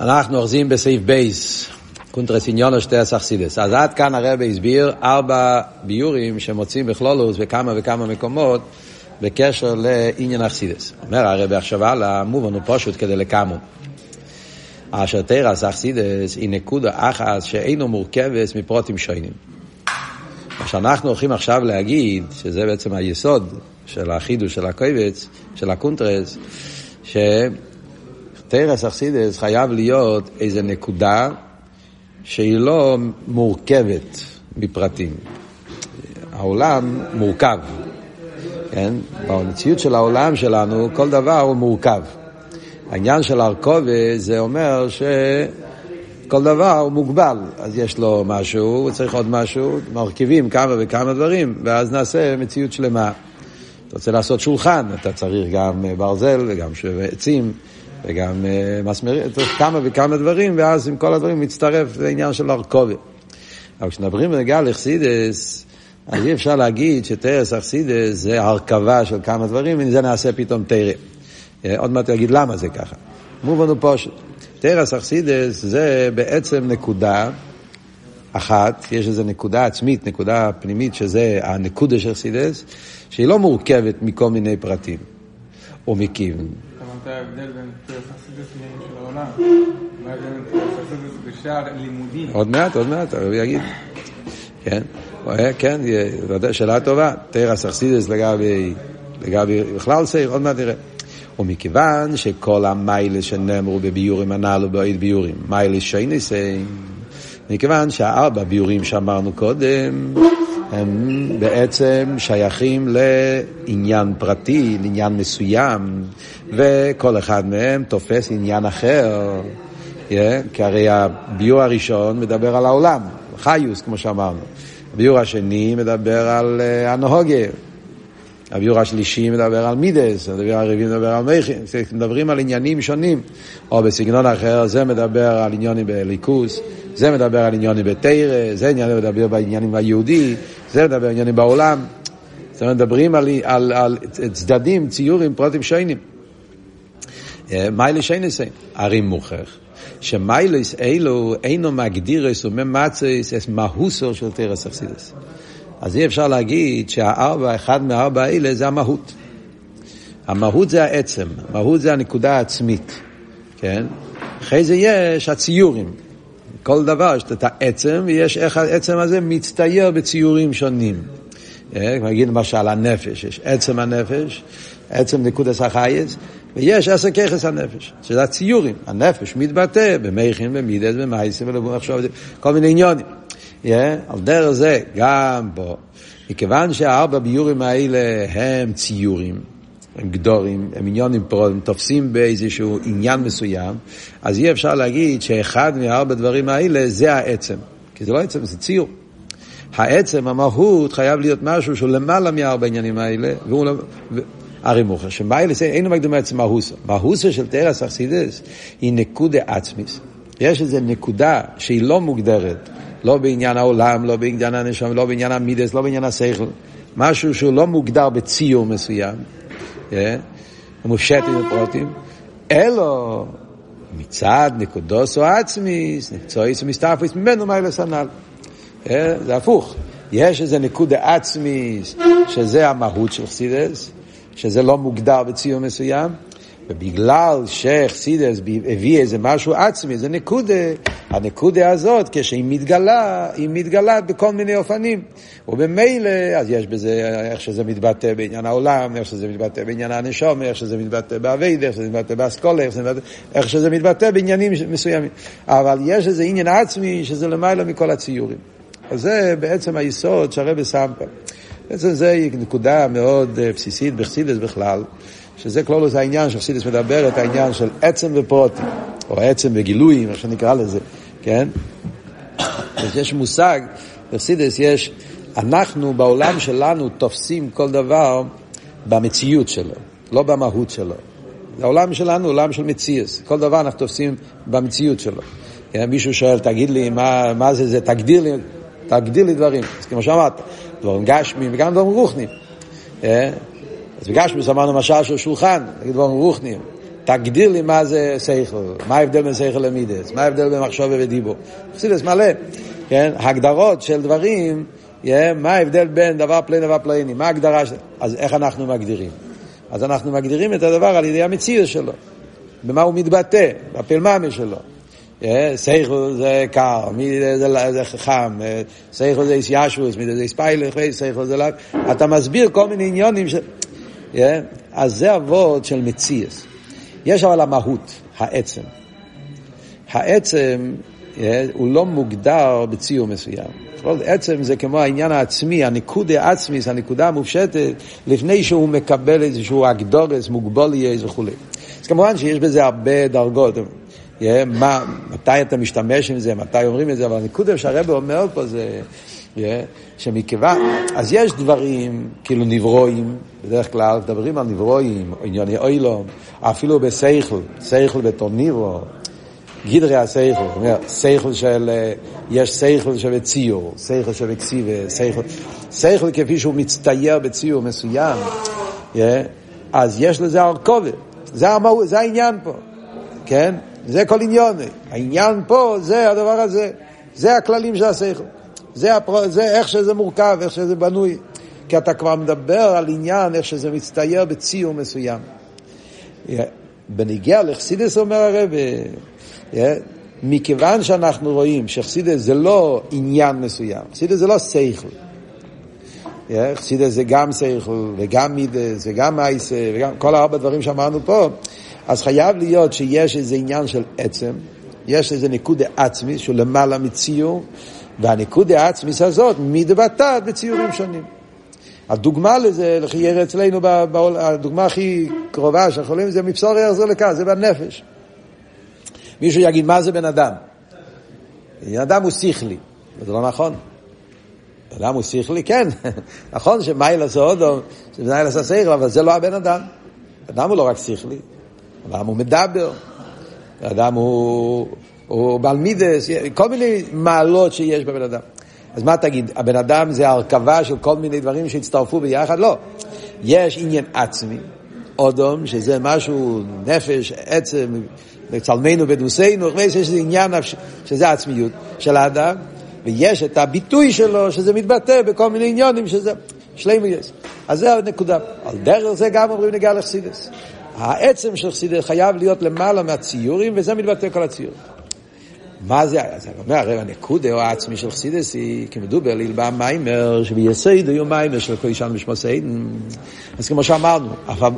אנחנו אוחזים בסעיף בי"ת, קונטרס עניינה של תורת החסידות. אז עד כאן הרב הסביר ארבע ביאורים שמוצאים בכללות בכמה וכמה מקומות בקשר לעניין החסידות. אומר הרב עכשיו הלאה, מובן ופשוט כדלקמן. אשר תורת החסידות היא נקודה אחת שאינו מורכבת מפרוטים שונים. מה שאנחנו הולכים עכשיו להגיד, שזה בעצם היסוד של החידוש של הקובץ, של הקונטרס, ש... תורת החסידות חייב להיות איזו נקודה שהיא לא מורכבת מפרטים. העולם מורכב, כן? במציאות של העולם שלנו כל דבר הוא מורכב. העניין של הרכבה זה אומר שכל דבר הוא מוגבל, אז יש לו משהו, הוא צריך עוד משהו, מרכיבים כמה וכמה דברים, ואז נעשה מציאות שלמה. אתה רוצה לעשות שולחן, אתה צריך גם ברזל וגם עצים. וגם uh, מסמרים, כמה וכמה דברים, ואז עם כל הדברים מצטרף לעניין של ארכובה. אבל כשמדברים בנגיעה לאכסידס, אז אי אפשר להגיד שתרס אכסידס זה הרכבה של כמה דברים, וזה נעשה פתאום תרא. אה, עוד מעט אגיד למה זה ככה. מובן הוא פושט. תרס אכסידס זה בעצם נקודה אחת, יש איזו נקודה עצמית, נקודה פנימית, שזה הנקודה של אכסידס, שהיא לא מורכבת מכל מיני פרטים מכיוון. את ההבדל בין חסידות של העולם. מה ההבדל בין חסידות בשאר לימודים? עוד מעט, עוד מעט, הרב יגיד. כן, כן, שאלה טובה. תרס אכסידס לגבי, לגבי בכלל סייך, עוד מעט נראה. ומכיוון שכל המיילה שנאמרו בביורים הנ"לו באוהד ביורים, מיילה שייני סיים, מכיוון שהארבע ביורים שאמרנו קודם, הם בעצם שייכים לעניין פרטי, לעניין מסוים, וכל אחד מהם תופס עניין אחר. Yeah, כי הרי הביור הראשון מדבר על העולם, חיוס, כמו שאמרנו. הביור השני מדבר על uh, הנהוגה. הביור השלישי מדבר על מידס, הביור הרביעי מדבר על מכין, מדברים על עניינים שונים, או בסגנון אחר זה מדבר על עניונים בליכוס, זה מדבר על עניונים בתרא, זה מדבר בעניינים היהודי, זה מדבר על עניינים בעולם. זאת אומרת, מדברים על, על, על צדדים, ציורים, שיינים. אה, מיילה שיינסי, הרי מוכח, שמיילס אלו אינו מגדירס וממצס את מהוסו של תרס אכסידס. אז אי אפשר להגיד שהארבע, אחד מהארבע האלה זה המהות. המהות זה העצם, המהות זה הנקודה העצמית, כן? אחרי זה יש הציורים. כל דבר יש את העצם, ויש איך העצם הזה מצטייר בציורים שונים. אה, נגיד למשל הנפש, יש עצם הנפש, עצם נקודס החייס, ויש עשר ככס הנפש, שזה הציורים. הנפש מתבטא במכין, במידס, במייסים, כל מיני עניונים. Yeah, על דרך זה, גם פה, מכיוון שהארבע ביורים האלה הם ציורים, הם גדורים, הם עניונים פה, הם תופסים באיזשהו עניין מסוים, אז אי אפשר להגיד שאחד מהארבע דברים האלה זה העצם. כי זה לא עצם, זה ציור. העצם, המהות, חייב להיות משהו שהוא למעלה מארבע עניינים האלה, והוא... לא- הרי מוכר, שמיילס אינו מקדום עצם מהוסה. מהוסה של תרס אכסידס היא נקודה עצמיס. יש איזו נקודה שהיא לא מוגדרת, לא בעניין העולם, לא בעניין הנשום, לא בעניין המידס, לא בעניין השכל. משהו שהוא לא מוגדר בציור מסוים, אה? מופשט עם הפרוטים, אלא מצד נקודוס או עצמיס, נקצועיס ומסתפריס, ממנו מיילס הנ"ל. אה? זה הפוך. יש איזה נקודה עצמיס, שזה המהות של חסידס, שזה לא מוגדר בציור מסוים, ובגלל שחסידס הביא איזה משהו עצמי, זה נקודה, הנקודה הזאת, כשהיא מתגלה, היא מתגלה בכל מיני אופנים. ובמילא, אז יש בזה, איך שזה מתבטא בעניין העולם, איך שזה מתבטא בעניין הנשום, איך שזה מתבטא באבייד, איך שזה מתבטא באסכולה, איך, איך שזה מתבטא בעניינים מסוימים. אבל יש איזה עניין עצמי שזה למעלה מכל הציורים. אז זה בעצם היסוד שהרבא שם פה. בעצם זה נקודה מאוד אה, בסיסית בחסידס בכלל. שזה כלולוס העניין שחסידס מדבר את העניין של עצם ופרוטים, או עצם וגילוי, מה שנקרא לזה, כן? אז יש מושג, בחסידס יש, אנחנו בעולם שלנו תופסים כל דבר במציאות שלו, לא במהות שלו. העולם שלנו הוא עולם של מציאס, כל דבר אנחנו תופסים במציאות שלו. כן? מישהו שואל, תגיד לי, מה, מה זה זה, תגדיר לי, תגדיר לי דברים. אז כמו שאמרת, דברים גשמיים וגם דברים רוחניים. אז בגשמיס אמרנו משל של שולחן, נגיד דברים רוחניים. תגדיר לי מה זה שכל, מה ההבדל בין שכל למידס, מה ההבדל בין מחשוב ודיבור. חסידס מלא, כן? הגדרות של דברים, מה ההבדל בין דבר פלאי דבר פלאיני, מה ההגדרה של... אז איך אנחנו מגדירים? אז אנחנו מגדירים את הדבר על ידי המציאות שלו, במה הוא מתבטא, בפלמ"מי שלו. סייכל זה קר, זה חם, סייכל זה איסיישוס, מידה זה איספיילך, סייכל זה. אתה מסביר כל מיני עניונים. ש... אז זה אבות של מציאס. יש אבל המהות, העצם. העצם הוא לא מוגדר בציור מסוים. עצם זה כמו העניין העצמי, הנקודה העצמי, הנקודה המופשטת, לפני שהוא מקבל איזשהו אגדורס, מוגבוליאס וכולי. אז כמובן שיש בזה הרבה דרגות. Yeah, מה, מתי אתה משתמש עם זה, מתי אומרים את זה, אבל הנקודה שהרבא אומר פה זה yeah, שמכיוון, אז יש דברים כאילו נברואים, בדרך כלל מדברים על נברואים, ענייני אוילום, אפילו בסייכל, סייכל בתור ניברו, גידרי הסייכל, סייכל של, יש סייכל שבציור, סייכל שבקסיבה, סייכל, סייכל כפי שהוא מצטייר בציור מסוים, yeah, אז יש לזה הרכובת, זה, המהות, זה העניין פה, כן? זה כל עניון. העניין פה זה הדבר הזה. זה הכללים של השכל. זה, הפר... זה איך שזה מורכב, איך שזה בנוי. כי אתה כבר מדבר על עניין, איך שזה מצטייר בציור מסוים. בניגיע לחסידס אומר הרב, מכיוון שאנחנו רואים שחסידס זה לא עניין מסוים, חסידס זה לא שכל. חסידס זה גם שכל וגם מידס וגם מייסה וגם כל ארבע דברים שאמרנו פה. אז חייב להיות שיש איזה עניין של עצם, יש איזה ניקוד עצמי שהוא למעלה מציור, והניקוד העצמיס הזאת מתבטאת בציורים שונים. הדוגמה לזה, לכי יראה אצלנו, בעול, הדוגמה הכי קרובה שאנחנו יכולים זה מבשור יחזור לכאן, זה בנפש. מישהו יגיד, מה זה בן אדם? בן אדם הוא שכלי, זה לא נכון. בן אדם הוא שכלי, כן, נכון שמיילס אודו, שמיילס השכל, אבל זה לא הבן אדם. אדם הוא לא רק שכלי, אדם הוא מדבר, אדם הוא, הוא בעל מידס, כל מיני מעלות שיש בבן אדם. אז מה תגיד, הבן אדם זה הרכבה של כל מיני דברים שהצטרפו ביחד? לא. יש עניין עצמי, אודום, שזה משהו, נפש, עצם, בצלמנו, בדוסנו, יש איזה עניין שזה עצמיות של האדם, ויש את הביטוי שלו, שזה מתבטא בכל מיני עניונים, שזה שלמה יש. אז זה הנקודה. על דרך זה גם אומרים נגע לחסידס. העצם של חסידס חייב להיות למעלה מהציורים, וזה מתבטא כל הציורים. מה זה? אז אני אומר, הרי הנקודה או העצמי של חסידס היא כמדובר ללבא מיימר, שביסד היו מיימר של כל אישן משמעסיין. אז כמו שאמרנו,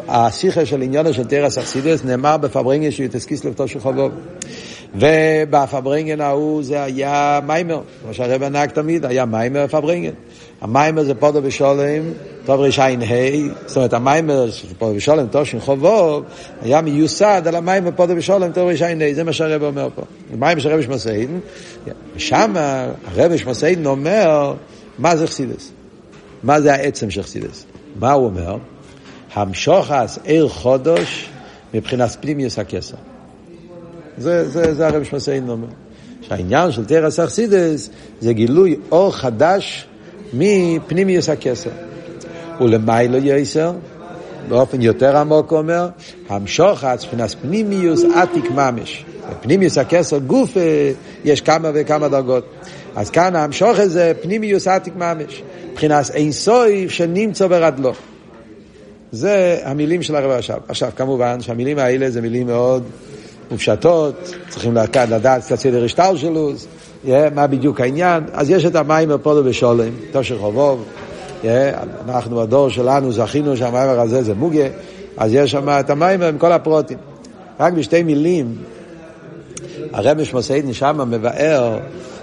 השיחה של עניון של תרס החסידס נאמר בפברנגן שיותסקיס לבטו של חובוב. ובפברנגן ההוא זה היה מיימר, כמו שהרב נהג תמיד, היה מיימר בפברנגן. המיימר זה פודו בשולם, טוב רשעין ה', זאת אומרת המיימר של פודו בשולם, תושין חובוב, היה מיוסד על המיימר פודו בשולם, טוב רשעין ה', זה מה שהרב אומר פה. המיימר של רבי שמסעידן, ושם הרבי שמסעידן אומר, מה זה חסידס? מה זה העצם של חסידס? מה הוא אומר? המשוחס עיר חודש מבחינת פנימיוס הכסר. זה, זה, זה הרבי שמסעידן אומר. שהעניין של תרס אכסידס זה גילוי אור חדש מפנימיוס הכסר. ולמיילו יסר, באופן יותר עמוק אומר, המשוחץ, מבחינת פנימיוס עתיק ממש. בפנימיוס הכסר גוף יש כמה וכמה דרגות. אז כאן המשוך הזה פנימיוס עתיק ממש. מבחינת אין סויף שנמצא ברדלו. זה המילים של הרב עכשיו. עכשיו, כמובן שהמילים האלה זה מילים מאוד מופשטות, צריכים לדעת קצת סדר השטר שלו, מה בדיוק העניין. אז יש את המים בפודו בשולם, תושר חובוב. אנחנו בדור שלנו זכינו שהמים הזה זה מוגה, אז יש שם את המים עם כל הפרוטים. רק בשתי מילים, הרמש מוסיידן שם מבאר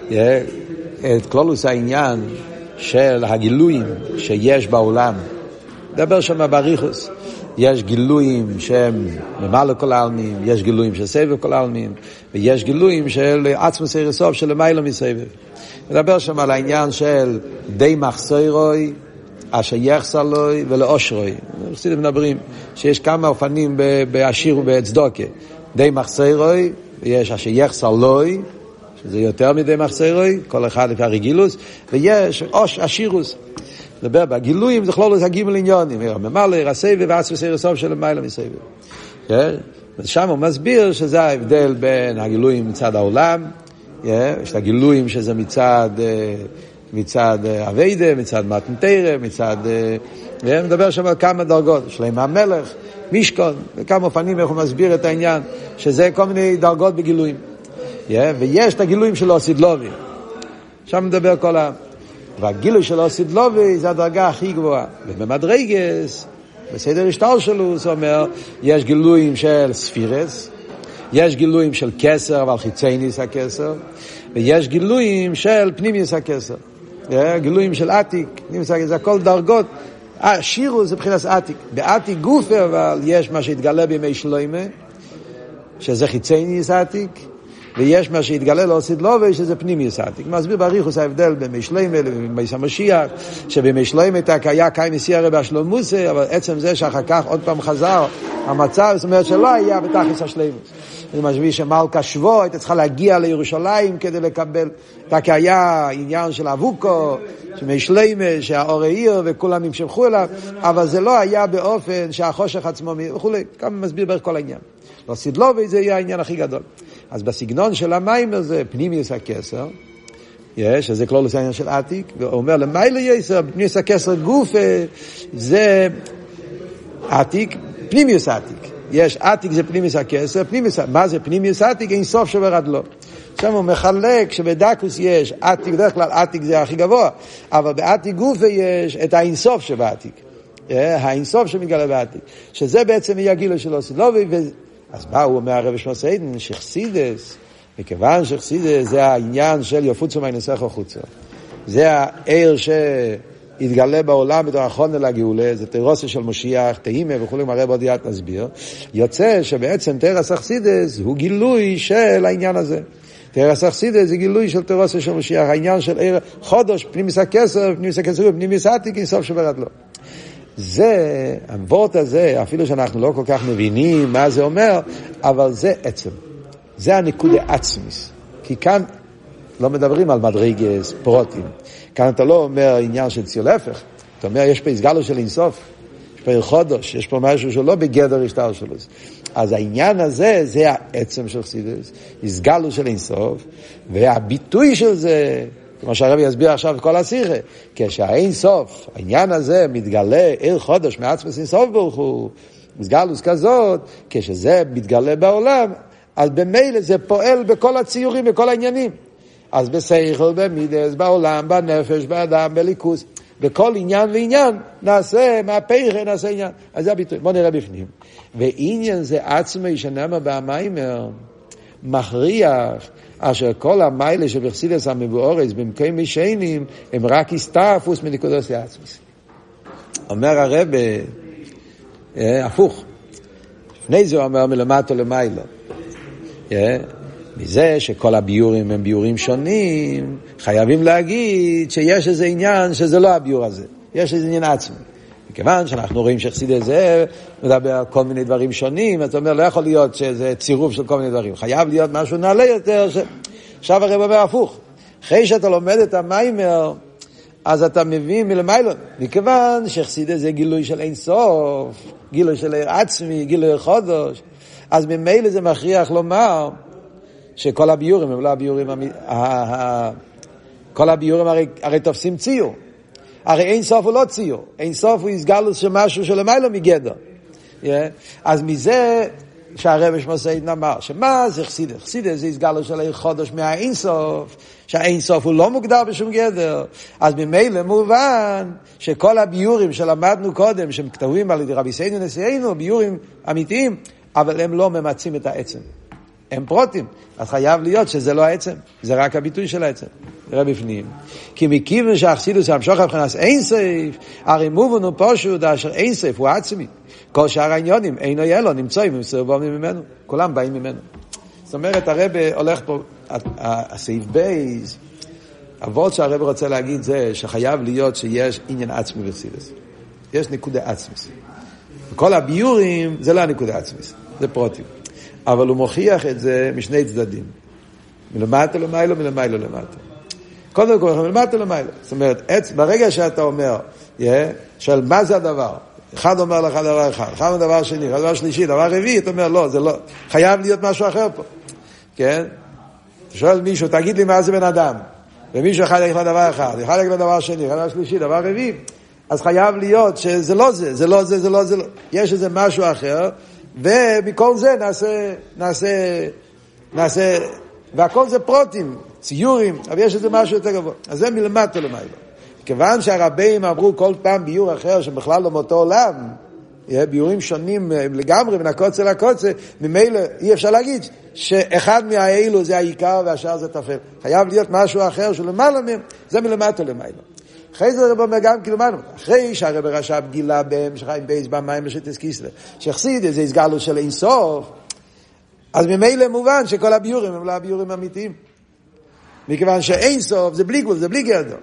את כלולוס העניין של הגילויים שיש בעולם. מדבר שם באריכוס. יש גילויים שהם למעלה כל העלמין, יש גילויים של סבב כל העלמין, ויש גילויים של עצמו סיירי סוף של למעלה מסבב. מדבר שם על העניין של די מחסוירוי, אשר יחסר לוי ולאושרוי. חסידים מדברים שיש כמה אופנים בעשיר ובצדוקה. די מחסוירוי, ויש אשר יחסר לוי, שזה יותר מדי מחסוירוי, כל אחד לפי הרגילוס, ויש אוש עשירוס. מדבר בגילויים זה כלול את הגימל עניונים, ממלא, הסבב, ועצמי סבב סוף של למעלה מסבב. ושם הוא מסביר שזה ההבדל בין הגילויים מצד העולם, yeah, יש את הגילויים שזה מצד, אה, מצד אה, אביידה, מצד מתנתרא, מצד... הוא מדבר שם על כמה דרגות, שלם המלך, מישכון, בכמה אופנים איך הוא מסביר את העניין, שזה כל מיני דרגות בגילויים. Yeah, ויש את הגילויים של אוסידלובי. שם מדבר כל ה... והגילוי של אוסידלובי זה הדרגה הכי גבוהה. ובמדרגס, בסדר השטר שלו, זאת אומרת, יש גילויים של ספירס, יש גילויים של כסר, אבל חיצייניס הכסר, ויש גילויים של פנימיוס הכסר. גילויים של עתיק, פנימיוס הכסר, זה הכל דרגות. שירו זה מבחינת עתיק. בעתיק גופה, אבל יש מה שהתגלה בימי שלוימה, שזה חיצייניס עתיק, ויש מה שהתגלה לו סדלובי, שזה פנימי סעתיק. מסביר בריחוס ההבדל בין משלמה לבין המשיח, שבמשלמה היה קיים נשיא הרבי השלומוסי, אבל עצם זה שאחר כך עוד פעם חזר המצב, זאת אומרת שלא היה בתכלס השלימוס. זה משביע שמלכה שבו הייתה צריכה להגיע לירושלים כדי לקבל, רק היה עניין של אבוקו, שמשלמה, שהאור העיר וכולם נמשכו אליו, אבל זה לא היה באופן שהחושך עצמו וכולי, כמה מסביר בערך כל העניין. לא סדלובי זה יהיה העניין הכי גדול. אז בסגנון של המים הזה, פנימיוס הכסר, יש, שזה כלולוס העניין של עתיק, והוא אומר למיילה יסר, פנימיוס הכסר גוף, זה עתיק, פנימיוס עתיק. יש עתיק זה פנימיוס הכסר, פנימיוס, מה זה פנימיוס עתיק? אין סוף שובר עד לא. עכשיו הוא מחלק שבדקוס יש עתיק, בדרך כלל עתיק זה הכי גבוה, אבל בעתיק גופה יש את האינסוף שבעתיק. האינסוף שמתגלה בעתיק. שזה בעצם יהיה הגילו של אוסילובי, אז מה הוא אומר הרב שמסעידן? שחסידס, מכיוון שחסידס זה העניין של יפוצו מיינסך החוצה. זה העיר שהתגלה בעולם בתור החונה לגאולה, זה תירוסה של משיח, תהימה וכולי, הרב עוד יד נסביר. יוצא שבעצם תרס אכסידס הוא גילוי של העניין הזה. תרס אכסידס זה גילוי של תירוסה של משיח, העניין של עיר חודש, פנימיס הכסר, פנימיס הכסר, פנימיס עתיק, אינסוף שברת לו. זה, הוורט הזה, אפילו שאנחנו לא כל כך מבינים מה זה אומר, אבל זה עצם. זה הנקודה עצמיס. כי כאן לא מדברים על מדרגס, פרוטים. כאן אתה לא אומר עניין של ציור להפך. אתה אומר, יש פה הסגלו של אינסוף. יש פה חודש, יש פה משהו שלא בגדר השטר שלו. אז העניין הזה, זה העצם של חסידס, הסגלו של אינסוף, והביטוי של זה, כמו שהרבי יסביר עכשיו כל השיחה, כשהאין סוף, העניין הזה מתגלה עיר חודש מעצמס אין סוף ברוך הוא, מסגלוס כזאת, כשזה מתגלה בעולם, אז במילא זה פועל בכל הציורים, בכל העניינים. אז בסייכל, במידס, בעולם, בנפש, באדם, בליכוס, בכל עניין ועניין נעשה מהפכה, נעשה עניין. אז זה הביטוי. בואו נראה בפנים. ועניין זה עצמי שנאמר במיימר, מכריח אשר כל המיילה שבחסידס המבוארס במקום משנים הם רק הסתעפוס מנקודות לעצמס. אומר הרב, אה, הפוך, לפני זה הוא אומר מלמטו למעלה. אה, מזה שכל הביורים הם ביורים שונים, חייבים להגיד שיש איזה עניין שזה לא הביור הזה, יש איזה עניין עצמי. מכיוון שאנחנו רואים שחסידי זה מדבר על כל מיני דברים שונים, אתה אומר, לא יכול להיות שזה צירוף של כל מיני דברים, חייב להיות משהו נעלה יותר. ש... עכשיו הרב אומר הפוך, אחרי שאתה לומד את המיימר, אז אתה מבין מלמיילו, מכיוון שחסידי זה גילוי של אין סוף, גילוי של עיר עצמי, גילוי חודש, אז ממילא זה מכריח לומר שכל הביורים הם לא הביורים, כל הביורים הרי, הרי תופסים ציור. הרי אין סוף הוא לא ציור, אין סוף הוא הסגלוס של משהו שלמיילו מגדר. Yeah. אז מזה שהרבי שמוסיידן אמר, שמה זה חסידה? חסידה זה הסגלוס של חודש מהאין סוף, שהאין סוף הוא לא מוגדר בשום גדר. אז ממילא מובן שכל הביורים שלמדנו קודם, שהם כתובים על ידי רבי סיינו נשיאנו, ביורים אמיתיים, אבל הם לא ממצים את העצם. הם פרוטים, אז חייב להיות שזה לא העצם, זה רק הביטוי של העצם. נראה בפנים. כי מכיוון שהחסידות המשכה מבחינת אין סוף, הרי מובן ופשוט אשר אין סוף הוא עצמי. כל שאר העניינים אינו יהיה לו, נמצאים ומסתעבים ממנו. כולם באים ממנו. זאת אומרת, הרב הולך פה, הסעיף בי"ת, הווארט שהרב רוצה להגיד זה שחייב להיות שיש עניין עצמי בחסידות. יש נקודה עצמית. וכל הביאורים זה לא הנקודה עצמית, זה פרוטים. אבל הוא מוכיח את זה משני צדדים. מלמטה למיילו, מלמיילו למטה. קודם כל, מלמטה למיילו. זאת אומרת, ברגע שאתה אומר, yeah, של מה זה הדבר, אחד אומר לך דבר אחד, אחד אומר דבר שני, אחד דבר שלישי, דבר רביעי, אתה אומר, לא, זה לא, חייב להיות משהו אחר פה, כן? אתה שואל מישהו, תגיד לי מה זה בן אדם, ומישהו אחד יגיד לך דבר אחד, אחד יגיד לך דבר שני, דבר שלישי, דבר רביעי, אז חייב להיות שזה לא זה, זה לא זה, זה לא זה, לא. יש איזה משהו אחר, ומכל זה נעשה, נעשה, נעשה, והכל זה פרוטים, ציורים, אבל יש איזה משהו יותר גבוה. אז זה מלמטה למעלה. כיוון שהרבים אמרו כל פעם ביור אחר שבכלל לא מאותו עולם, ביורים שונים לגמרי בין הקוצה לקוצה, ממילא אי אפשר להגיד שאחד מהאלו זה העיקר והשאר זה טפל. חייב להיות משהו אחר שלמעלה מהם, זה מלמטה למעלה. אחרי זה הרב אומר גם כאילו מה, אחרי שהרב רש"ב גילה בהם שחיים בייס במים בשטס קיסלר, שהחסיד איזה הסגלו של אינסוף, אז ממילא מובן שכל הביורים הם לא הביורים האמיתיים. מכיוון שאין סוף זה בלי גבול, זה בלי גדר.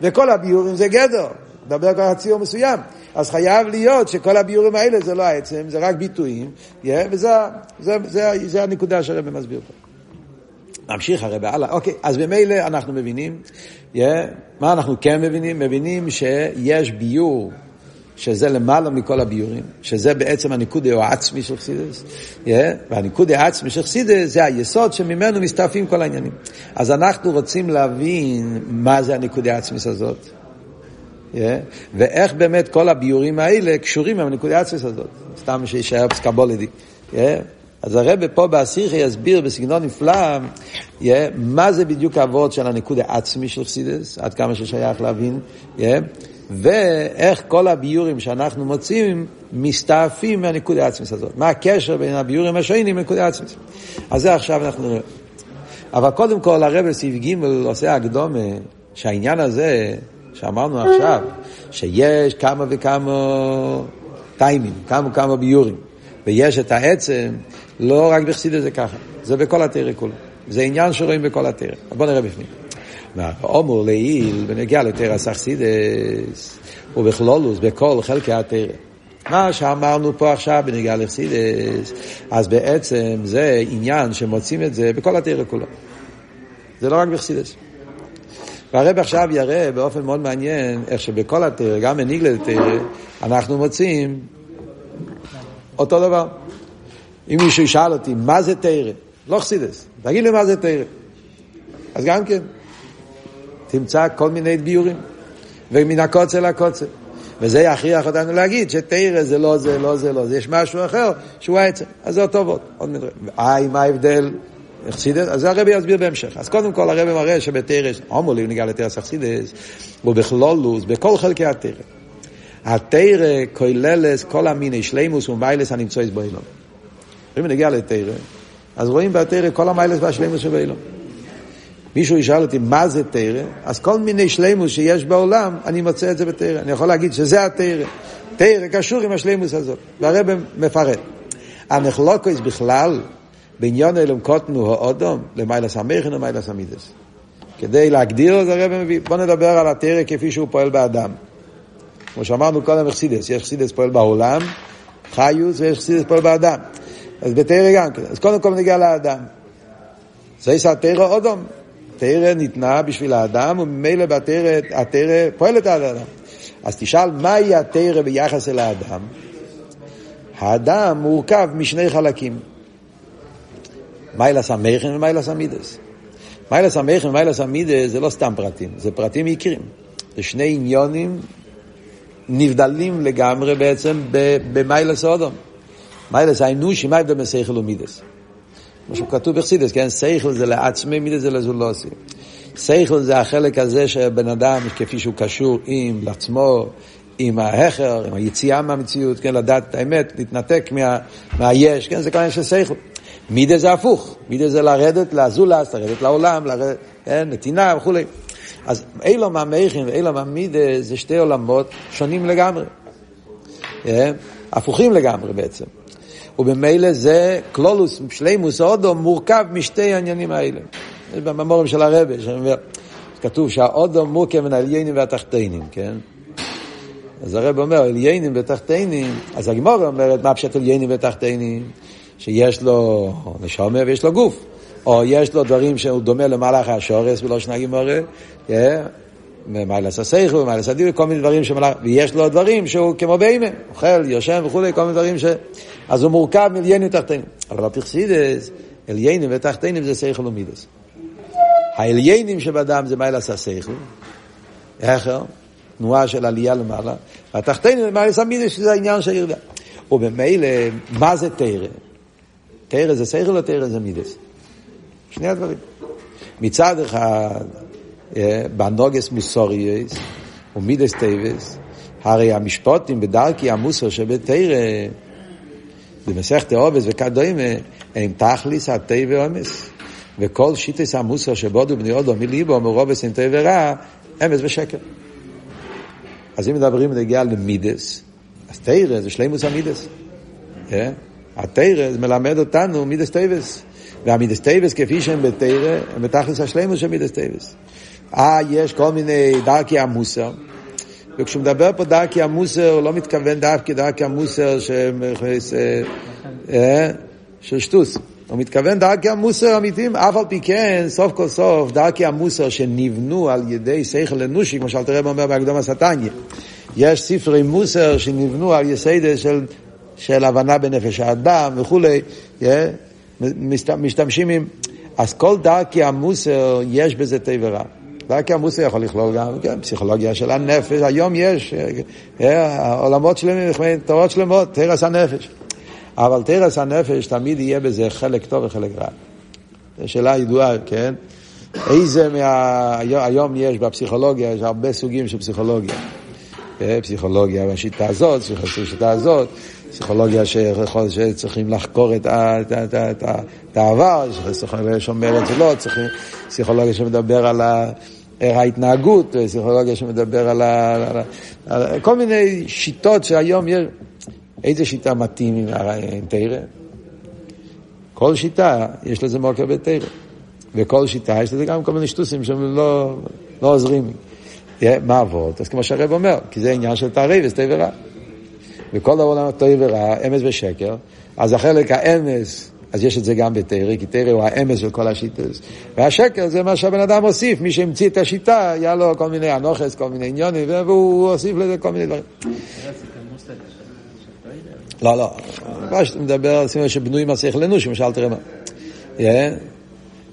וכל הביורים זה גדר, מדבר כבר על ציור מסוים. אז חייב להיות שכל הביורים האלה זה לא העצם, זה רק ביטויים, yeah, וזה זה, זה, זה, זה הנקודה שהרבא מסביר פה. נמשיך הרב הלאה. אוקיי, אז ממילא אנחנו מבינים, yeah, מה אנחנו כן מבינים? מבינים שיש ביור שזה למעלה מכל הביורים, שזה בעצם הניקוד העצמי של חסידס, yeah, והניקוד העצמי של חסידס זה היסוד שממנו מסתעפים כל העניינים. אז אנחנו רוצים להבין מה זה הניקוד העצמי הזאת. Yeah, ואיך באמת כל הביורים האלה קשורים עם הנקודה העצמית הזאת. סתם שישאר פסקבולדי. Yeah, אז הרב פה באסיכי יסביר בסגנון נפלא yeah, מה זה בדיוק האבות של הנקודה העצמי של חסידס, עד כמה ששייך להבין, yeah, ואיך כל הביורים שאנחנו מוצאים מסתעפים מהנקודה העצמית הזאת. מה הקשר בין הביורים השונים לנקודה העצמית. אז זה עכשיו אנחנו נראה. אבל קודם כל הרב בסעיף ג' עושה הקדומה שהעניין הזה שאמרנו עכשיו, שיש כמה וכמה טיימים, כמה וכמה ביורים, ויש את העצם, לא רק בחסידות זה ככה, זה בכל התרא כולו. זה עניין שרואים בכל התרא. בוא נראה בפנים. אומר לעיל, בנגיע לתרא סחסידס, ובכלולוס, בכל חלקי התרא. מה שאמרנו פה עכשיו בנגיע לחסידס, אז בעצם זה עניין שמוצאים את זה בכל התרא כולו. זה לא רק בחסידס. והרב עכשיו יראה באופן מאוד מעניין איך שבכל התרא, גם בניגלה תרא, אנחנו מוצאים אותו דבר. אם מישהו ישאל אותי, מה זה תרא? לא חסידס, תגיד לי מה זה תרא. אז גם כן, תמצא כל מיני ביורים, ומן הקוצה לקוצה. וזה יכריח אותנו להגיד שתרא זה לא זה, לא זה, לא זה, יש משהו אחר שהוא העצם. אז זה אותו ווד. אה, מה ההבדל? אכסידס, אז הרבי יסביר בהמשך. אז קודם כל הרבי מראה שבתרס, עומולי נגיע לתרס אכסידס, ובכללות, בכל חלקי התורה. התורה כוללת כל המיני שלימות ומעלות הנמצאות בעולם. אם נגיע לתורה, אז רואים בתורה כל המעלות והשלימות שבעולם. מישהו ישאל אותי מה זה תורה, אז כל מיני שלימות שיש בעולם, אני מוצא את זה בתורה. אני יכול להגיד שזה התורה. תורה קשור עם השלימות הזאת. והרב מפרט. הנה חלוקות בכלל, בעניין עולם קטן זה האדם, למעלת המוחין ולמעלת המידות. כדי להגדיר את הרב מביא, בוא נדבר על התרא כפי שהוא פועל באדם. כמו שאמרנו קודם אכסידס, יש אכסידס פועל בעולם, חיוס, ויש אכסידס פועל באדם. אז בתרא גם כן. אז קודם כל נגיע לאדם. זה יש התרא אודום. תרא ניתנה בשביל האדם, וממילא בתרא, פועלת על האדם. אז תשאל, מהי התרא ביחס אל האדם? האדם מורכב משני חלקים. מעלת המוחין ומעלת המידות. מעלת המוחין ומעלת המידות זה לא סתם פרטים, זה פרטים יקרים. זה שני עניינים נבדלים לגמרי בעצם במעלת האדם. מעלת האנושי, מה ההבדל בין שכל ומידות? מה שכתוב בחסידות, כן? שכל זה לעצמי, מידות זה לזולתו. שכל זה החלק הזה שבן אדם, כפי שהוא קשור עם לעצמו, עם ההכרה, עם היציאה מהמציאות, כן? לדעת את האמת, להתנתק מה, מהיש, כן? זה כמובן של שכל. מידה זה הפוך, מידה זה לרדת לאזולס, לרדת לעולם, לרדת, כן, נתינה וכולי. אז אילום המכין ואילום המידה זה שתי עולמות שונים לגמרי. כן? הפוכים לגמרי בעצם. ובמילא זה קלולוס, שלימוס אודו, מורכב משתי העניינים האלה. זה בממורים של הרבה, שאומר, כתוב שהאודו מורכב מן העליינים והתחתינים, כן? אז הרב אומר, עליונים ותחתונים, אז הגמרא אומרת, מה פשט עליונים ותחתונים? שיש לו נשמה ויש לו גוף. או יש לו דברים שהוא דומה למלאך השרת ולשון הגמרא, מעלת השכל, מעלת הדיוק, כל מיני דברים שמלאך, ויש לו דברים שהוא כמו בהמה, אוכל, ישן וכולי, כל מיני דברים ש... אז הוא מורכב מעליונים ותחתונים. אבל הפרטיות, עליונים ותחתונים זה שכל ומידות. העליונים שבאדם זה מעלת השכל, איך? תנועה של עלייה למעלה, והתחתונים זה מעלת המידות, שזה העניין של ירידה. ובמילא, מה זה תורה? תורה זה שכל או תורה זה מידות? שני הדברים. מצד אחד, אה, בנוגע למוסריות ומידות טובות, הרי המשפטים בדרכי המוסר שבתורה, במסכת אבות וכדומה, הם תכלית הטוהר והאמת. וכל שיטות המוסר שבדו בני אדם מליבם מעורבות הן טוב ורע, אמת ושקר. אז אם מדברים בנגיעה למידות, אז תורה זה שלימות המידות. אה? התורה זה מלמד אותנו מידות טובות. והמידות טובות כפי שהם בתורה, הם בתכלית השלימות של מידות טובות. אה, יש כל מיני דרכי המוסר, וכשהוא מדבר פה דרכי המוסר, הוא לא מתכוון דווקא דרכי המוסר אה, של שטוס. הוא מתכוון דרכי המוסר אמיתיים, אף על פי כן, סוף כל סוף, דרכי המוסר שנבנו על ידי שכל אנושי, כמו שאלתר רב אומר בהקדום הסטניה. יש ספרי מוסר שנבנו על יסיידה של, של הבנה בנפש האדם וכולי, yeah, משתמשים עם... אז כל דרכי המוסר, יש בזה תיברה. דרכי המוסר יכול לכלול גם כן, פסיכולוגיה של הנפש, היום יש עולמות שלמים, תורות שלמות, תרס הנפש. אבל תרס הנפש תמיד יהיה בזה חלק טוב וחלק רע. זו שאלה ידועה, כן? איזה מה... היום יש בפסיכולוגיה, יש הרבה סוגים של פסיכולוגיה. פסיכולוגיה בשיטה הזאת, בשיטה הזאת, פסיכולוגיה שצריכים לחקור את, העבר, שאומר את זה לא, צריכים, פסיכולוגיה שמדבר על ההתנהגות, פסיכולוגיה שמדבר על, על, על כל מיני שיטות שהיום יש, איזה שיטה מתאים עם תרא? כל שיטה יש לזה מוקר בתרא, וכל שיטה יש לזה גם כל מיני שטוסים שהם לא, לא עוזרים. מה אבות? אז כמו שהרב אומר, כי זה עניין של תערב, טוב ורע. וכל העולם טוב ורע, אמס ושקר, אז החלק האמס, אז יש את זה גם בתרא, כי תרא הוא האמס של כל השיטות. והשקר זה מה שהבן אדם הוסיף, מי שהמציא את השיטה, היה לו כל מיני אנוכס, כל מיני עניונים, והוא הוסיף לזה כל מיני דברים. לא, לא, מה שאתה מדבר על סימן שבנוי מסך לנוש, למשל תראה מה.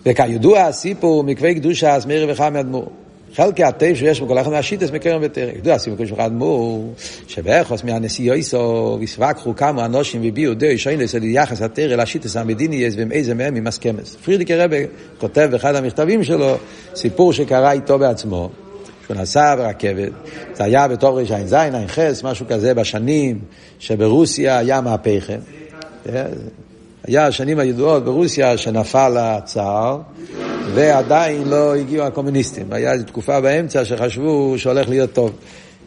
וכידוע הסיפור מקווי קדושה אז מאיר וחמי אדמו"ר. חלקי הטייב שיש בכל אחד מהשיטס מקרם ותרא. ידוע, סימן כל שולחן אדמו"ר, שבאחוס מהנשיא יסו, ויסבקחו כמה אנושים והביעו דוי שוינס על יחס התרא לשיטס המדינייס ועם איזה מהם עם הסכמס. פרידיקי רבי כותב באחד המכתבים שלו סיפור שקרה איתו בעצמו. שהוא נסע ברכבת, זה היה בתור רע"ז, ע"ח, משהו כזה בשנים שברוסיה היה מהפכה. היה השנים הידועות ברוסיה שנפל הצער, ועדיין לא הגיעו הקומוניסטים. היה איזו תקופה באמצע שחשבו שהולך להיות טוב.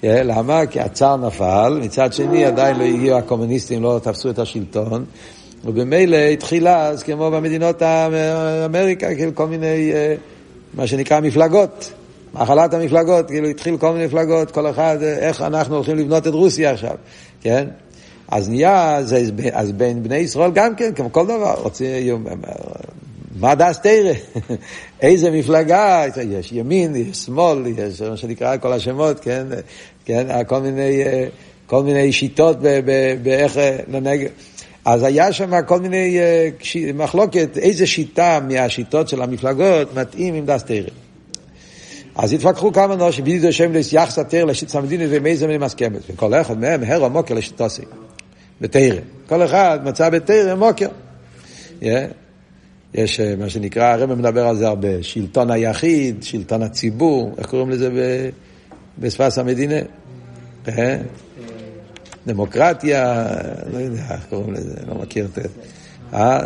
למה? כי הצער נפל, מצד שני עדיין לא הגיעו הקומוניסטים, לא תפסו את השלטון, ובמילא התחילה אז כמו במדינות אמריקה, כאילו כל מיני, אה, מה שנקרא מפלגות. מחלת המפלגות, כאילו התחיל כל מיני מפלגות, כל אחד, איך אנחנו הולכים לבנות את רוסיה עכשיו, כן? אז נהיה, אז, אז בין בני ישראל גם כן, כמו כל דבר, רוצים, מה דס תרא? איזה מפלגה? יש ימין, יש שמאל, יש מה שנקרא כל השמות, כן? כן? כל מיני, כל מיני שיטות באיך לנגד. אז היה שם כל מיני מחלוקת, איזה שיטה מהשיטות של המפלגות מתאים עם דס תרא. אז התווכחו כמה אנשים, בדיוק השם ליחס התרא לשיטס המדינית ומאיזה מהם מסכמת. וכל אחד מהם הרו מוקר לשיטוסי, בתרא. כל אחד מצא בתרא מוקר. Yeah. יש מה שנקרא, הרב מדבר על זה הרבה, שלטון היחיד, שלטון הציבור, איך קוראים לזה בשפת המדינה? דמוקרטיה, לא יודע איך קוראים לזה, לא מכיר את זה.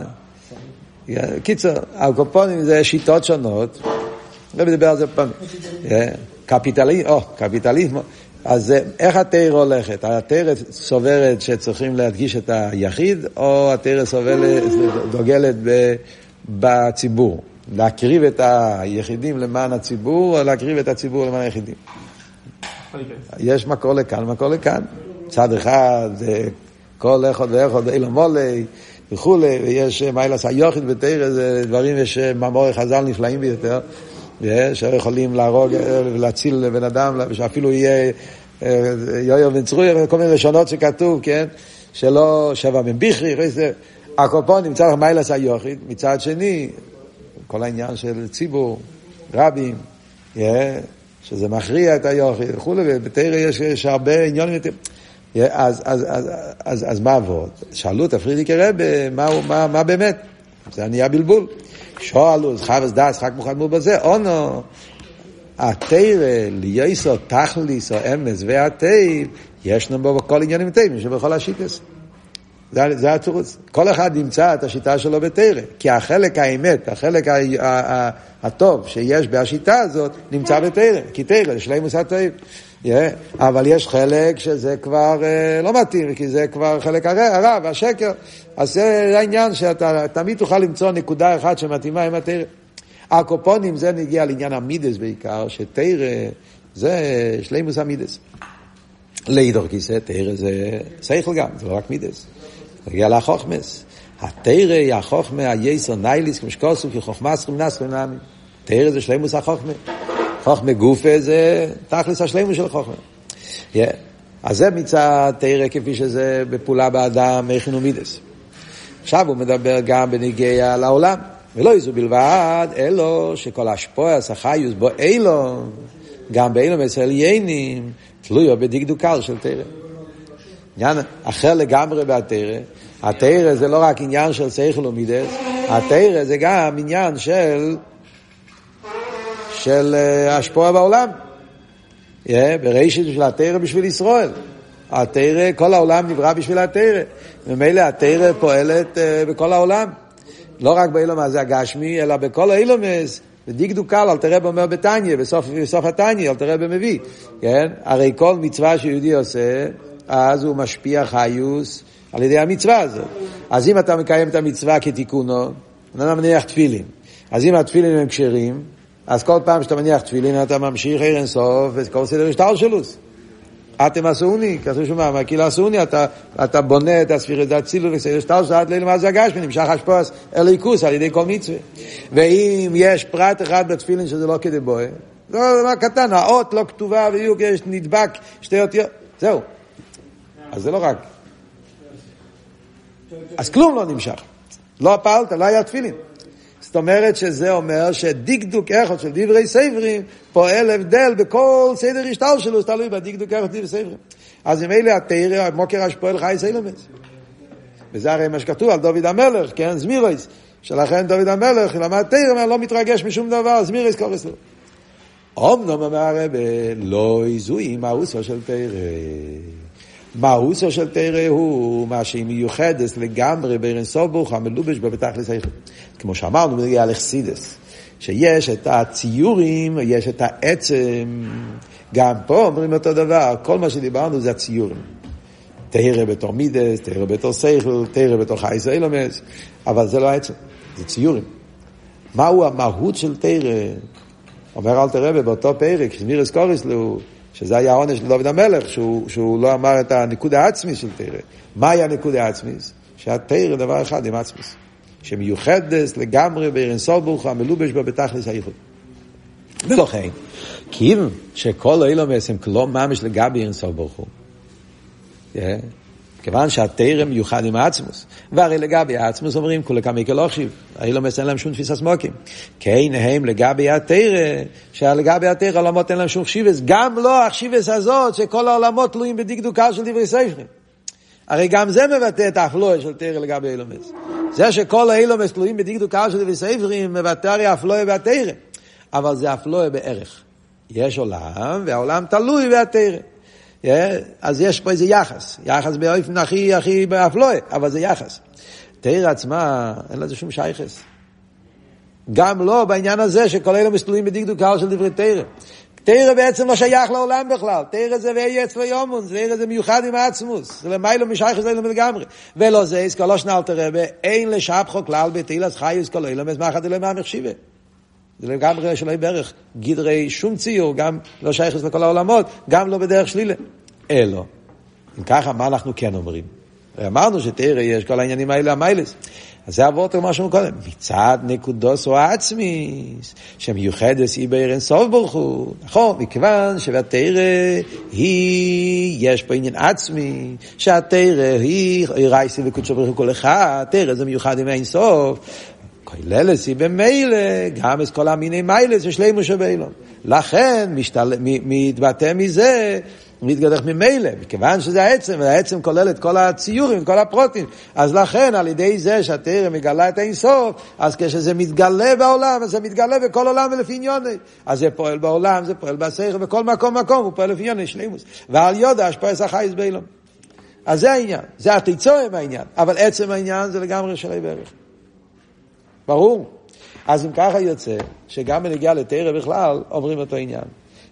קיצר, הקופונים זה שיטות שונות. הרב דיבר על זה פעם. קפיטליזם, או, קפיטליזם. אז איך התרא הולכת? התרא סוברת שצריכים להדגיש את היחיד, או התרא דוגלת בציבור? להקריב את היחידים למען הציבור, או להקריב את הציבור למען היחידים? יש מקור לכאן, מקור לכאן. צד אחד, כל אחד ואחד, אילו מולי וכולי, ויש מיילס היוחיד בתרא, זה דברים, יש מאמורי חז"ל נפלאים ביותר. שיכולים להרוג ולהציל בן אדם, שאפילו יהיה יויו בן צרוי, כל מיני לשונות שכתוב, כן? שלא שבע בן ביכרי, הקופון נמצא לך מיילס היוחיד, מצד שני, כל העניין של ציבור, רבים, שזה מכריע את היוחיד וכולי, ובתרא יש, הרבה עניונים יותר. אז, מה עבוד? שאלו את הפרידיקי רבה, מה באמת? זה נהיה בלבול. שואלו, חבס דס, חק מוכן מול בזה, אונו, התרא, ליוסו, תכליס, או אמס והתיב, ישנו בו בכל עניינים תיבים שבכל השיטס. זה, זה התירוץ. כל אחד ימצא את השיטה שלו בתרא, כי החלק האמת, החלק ה, ה, ה, הטוב שיש בשיטה הזאת, נמצא בתרא, כי תרא זה שלימוס. Yeah, אבל יש חלק שזה כבר uh, לא מתאים, כי זה כבר חלק הרע והשקר. אז זה העניין שאתה תמיד תוכל למצוא נקודה אחת שמתאימה עם התרא. הקופונים זה נגיע לעניין המידס בעיקר, שתרא זה שלימוס המידס. לידור כיסא, תרא זה שכל גם, זה לא רק מידס. נגיע לחוכמס. התרא היא החוכמה היסר נייליס, כי חוכמה סכום נס ונאמין. תרא זה שלימוס החוכמה. חוכמה גופה זה תכלס השלימוס של חוכמה. אז זה מצד תרא כפי שזה בפעולה באדם, מכין ומידס. עכשיו הוא מדבר גם בניגיע לעולם. ולא איזו בלבד, אלו שכל השפוע, החיוס בו אילו, גם באילו אצל יינים, תלויו בדקדוקל של תרא. עניין אחר לגמרי בתרא, התרא זה לא רק עניין של שכל ומידס, התרא זה גם עניין של של השפוע בעולם. Yeah, בראשית של התרא בשביל ישראל. התרא, כל העולם נברא בשביל התרא. ממילא התרא פועלת uh, בכל העולם. לא רק באילום הזה הגשמי, אלא בכל האילומס, ודיקדו קל, אל תראה אומר בתניא, בסוף, בסוף התניא, אל תראה במביא, כן? הרי כל מצווה שיהודי עושה, אז הוא משפיע חיוס על ידי המצווה הזאת. אז אם אתה מקיים את המצווה כתיקונו, אתה מניח תפילין. אז אם התפילין הם כשרים, אז כל פעם שאתה מניח תפילין אתה ממשיך ערן סוף וכל סדר השטר שלוס. אתם עשוני, כתוב שמה, כאילו עשוני, אתה, אתה בונה את הספירת דאצילו וסדר שטר שעד לילה מה זה הגש, ונמשך השפועס אליקוס על ידי כל מצווה. ואם יש פרט אחד בתפילין שזה לא כדי בואה, זה דבר קטן, האות לא כתובה בדיוק, יש נדבק שתי אותיות, זהו. אז זה לא רק. אז כלום לא נמשך. לא פעלת, לא היה תפילין. זאת אומרת שזה אומר שדקדוק אחד של דברי סברים פועל הבדל בכל סדר השטר שלו, זה תלוי בדקדוק של דברי סברים. אז אם אלה התרא, מוקר השפועל חי סילמס. וזה הרי מה שכתוב על דוד המלך, כן, זמירויס, שלכן דוד המלך למד תרא, לא מתרגש משום דבר, זמירויס קורס לו. אמנם אומר הרב, לא יזוהי מהוסו של תרא. מהוסו של תרא הוא מה שהיא מיוחדת לגמרי בין סובוך המלובש בבתכלס היחיד. כמו שאמרנו, בנגיע לחסידס, שיש את הציורים, יש את העצם, גם פה אומרים אותו דבר, כל מה שדיברנו זה הציורים. תרא בתור מידס, תרא בתור סייכל, תרא בתור חייס אילומס, אבל זה לא העצם, זה ציורים. מהו המהות של תרא? אומר אל תראה באותו פרק, שמירס קוריס לו, שזה היה העונש של דוד המלך, שהוא, שהוא לא אמר את הניקוד העצמי של תרא. מהי הניקוד העצמי? שהתרא דבר אחד עם עצמי. שמיוחדת לגמרי בערן סולבוך המלובש בה בתכלס הייחוד. ולכן, כיוון שכל אילומס הם כלא ממש לגבי ערן סולבוך הוא, כיוון שהתרם מיוחד עם העצמוס, והרי לגבי העצמוס אומרים כולי כמי כלוכשיב, האילומס אין להם שום תפיסה סמוקים. כן הם לגבי התרא, שלגבי התרא העולמות אין להם שום חשיבס, גם לא החשיבס הזאת שכל העולמות תלויים בדקדוקה של דברי ספרים. הרי גם זה מבטא את האפלואה של תרא לגבי אילומס. זה שכל האילומס תלויים בדקדוקה של דברי ספרים, מבטא הרי אפלואה והתרא. אבל זה אפלואה בערך. יש עולם, והעולם תלוי בהתרא. אז יש פה איזה יחס, יחס באופן הכי הכי באפלואה, אבל זה יחס. תרא עצמה, אין לזה שום שייכס. גם לא בעניין הזה שכל אלה מסתולים בדקדוקה של דברי תרא. תרא בעצם לא שייך לעולם בכלל, תרא זה ואי אצלו יומון, תרא זה מיוחד עם העצמוס, זה למיילו משייך את זה לגמרי. ולא זה, אז כל השנל תרא, אין לשבחו כלל בתהילס חיוס כל מה אחד אלוהים מהמחשיבה. זה לגמרי שלא ברך, גדרי שום ציור, גם לא שייך לכל העולמות, גם לא בדרך שלילה. אלו. אם ככה, מה אנחנו כן אומרים? אמרנו שתראה יש כל העניינים האלה, המיילס. אז זה אבות מה שאומרים קודם, מצד נקודוס או עצמיס, שמיוחדת היא בעיר אינסוף ברוך הוא, נכון, מכיוון שבתרא היא, יש פה עניין עצמי, שהתרא היא רייסי וקודשו ברוך הוא כל אחד, תרא זה מיוחד עם אינסוף, כוללת היא במילא, גם את כל המיני מיילס יש לימו שבאילון. לכן משתל... מתבטא מזה מתגדך ממילא, מכיוון שזה העצם, והעצם כולל את כל הציורים, כל הפרוטים. אז לכן, על ידי זה שהתרא מגלה את האינסוף, אז כשזה מתגלה בעולם, אז זה מתגלה בכל עולם ולפי עניוני. אז זה פועל בעולם, זה פועל בשכל, בכל מקום מקום, הוא פועל לפי עניוני שלימוס. ועל יודע, השפועס החייס באילום. אז זה העניין, זה התיצואה בעניין, אבל עצם העניין זה לגמרי שלי בערך. ברור? אז אם ככה יוצא, שגם בנגיעה לתרא בכלל, אומרים אותו עניין.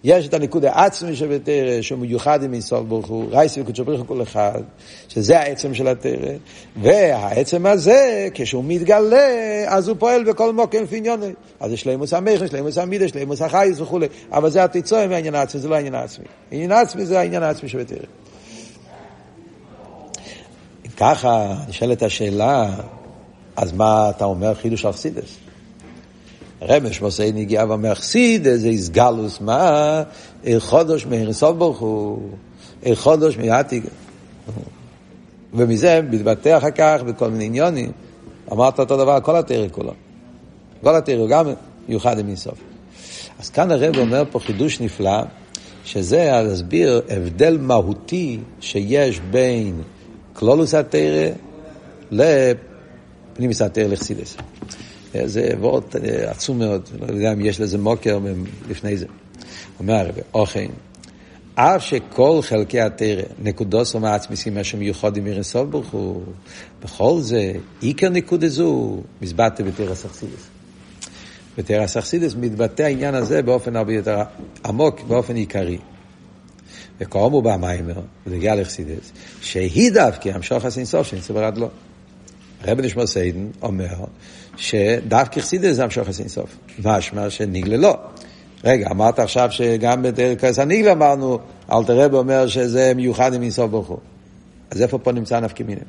יש את הניקוד העצמי שבתרא, שהוא מיוחד עם אינסוף ברוך הוא, רייס וקודשו ברוך הוא כל אחד, שזה העצם של התרא, והעצם הזה, כשהוא מתגלה, אז הוא פועל בכל מוקם פיניוני. אז יש שלימוס המכן, שלימוס המידה, שלימוס החייס וכולי, אבל זה התיצואה מהעניין העצמי, זה לא העניין העצמי. העניין העצמי זה העניין העצמי שבתרא. ככה, נשאלת השאלה, אז מה אתה אומר חידוש אכסידס? רמש מוסי נגיע ואומר חסיד, זה איסגלוס, מה? חודש מהרסוף ברוך הוא, חודש מהעתיק. ומזה מתבטא אחר כך בכל מיני עניונים. אמרת אותו דבר, כל התרא כולו. כל התרא גם מיוחד עם אינסוף. אז כאן הרב אומר פה חידוש נפלא, שזה להסביר הבדל מהותי שיש בין כלולוס התרא לפנימיס התרא לחסידס. זה וורט עצום מאוד, לא יודע אם יש לזה מוקר לפני זה. אומר הרב, אוכן, אף שכל חלקי התרא, נקודוס ומעצמיסים מה שמיוחדים מרסוף ברוך הוא, בכל זה, עיקר נקודה זו, מזבטה בתרא סכסידס. בתרא סכסידס מתבטא העניין הזה באופן הרבה יותר עמוק, באופן עיקרי. וקורמו במיימר, ונגיע לחסידס, שהיא דווקא המשוך הסנסוף שנמצא ברד לו. הרב נשמע סיידן אומר שדווקא חסידס זה המשוך הסנסוף. משמע שניגלה לא. רגע, אמרת עכשיו שגם בכס הניגלה אמרנו, אלתר רב אומר שזה מיוחד עם אינסוף ברוך הוא. אז איפה פה נמצא נפקא מיני?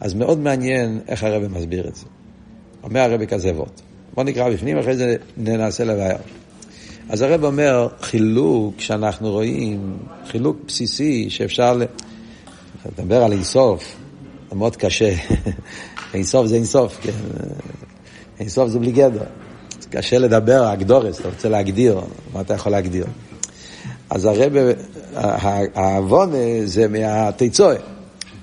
אז מאוד מעניין איך הרב מסביר את זה. אומר הרב כזה וורט. בוא נקרא בפנים, אחרי זה ננסה לבאר. אז הרב אומר, חילוק שאנחנו רואים, חילוק בסיסי שאפשר לדבר על אינסוף, מאוד קשה. אינסוף זה אינסוף, כן. אינסוף זה בלי גדר. זה קשה לדבר, אגדורס, אתה רוצה להגדיר, מה אתה יכול להגדיר? אז הרב, העוון זה מהתיצואה,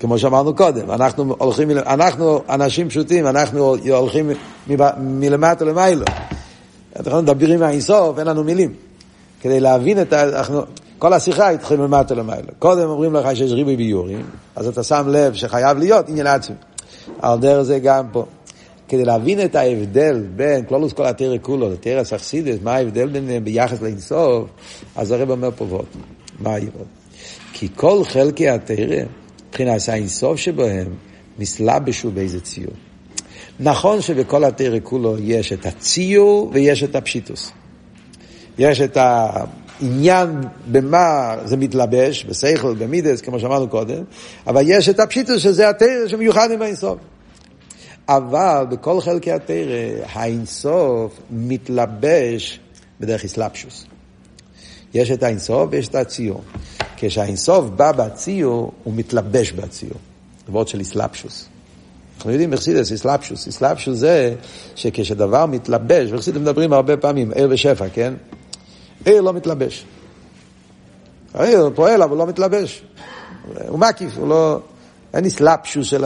כמו שאמרנו קודם. אנחנו הולכים, אנחנו אנשים פשוטים, אנחנו הולכים מלמטה למיילו. אנחנו מדברים מהאינסוף, אין לנו מילים. כדי להבין את ה... אנחנו, כל השיחה התחיל מלמטה למיילו. קודם אומרים לך שיש ריבוי ביורים, אז אתה שם לב שחייב להיות עניין עצמי. על דרך זה גם פה. כדי להבין את ההבדל בין כלולוס כל התרא כולו לתרא סכסידס, מה ההבדל ביניהם ביחס לאינסוף, אז הרב אומר פה ועוד. מה היבוד? כי כל חלקי התרא, מבחינת האינסוף שבהם, מסלבשו באיזה ציור. נכון שבכל התרא כולו יש את הציור ויש את הפשיטוס. יש את העניין במה זה מתלבש, בסייכל, במידס, כמו שאמרנו קודם, אבל יש את הפשיטוס שזה התרא שמיוחד עם האינסוף. אבל בכל חלקי התרא, האינסוף מתלבש בדרך אסלאפשוס. יש את האינסוף ויש את הציור. כשהאינסוף בא בציור, הוא מתלבש בציור. וורד של אסלאפשוס. אנחנו יודעים בחסידס, אסלאפשוס. אסלאפשוס זה שכשדבר מתלבש, בחסידס מדברים הרבה פעמים, ער ושפע, כן? ער לא מתלבש. העיר פועל אבל לא מתלבש. הוא מקיף, הוא לא... אין אסלאפשוס של...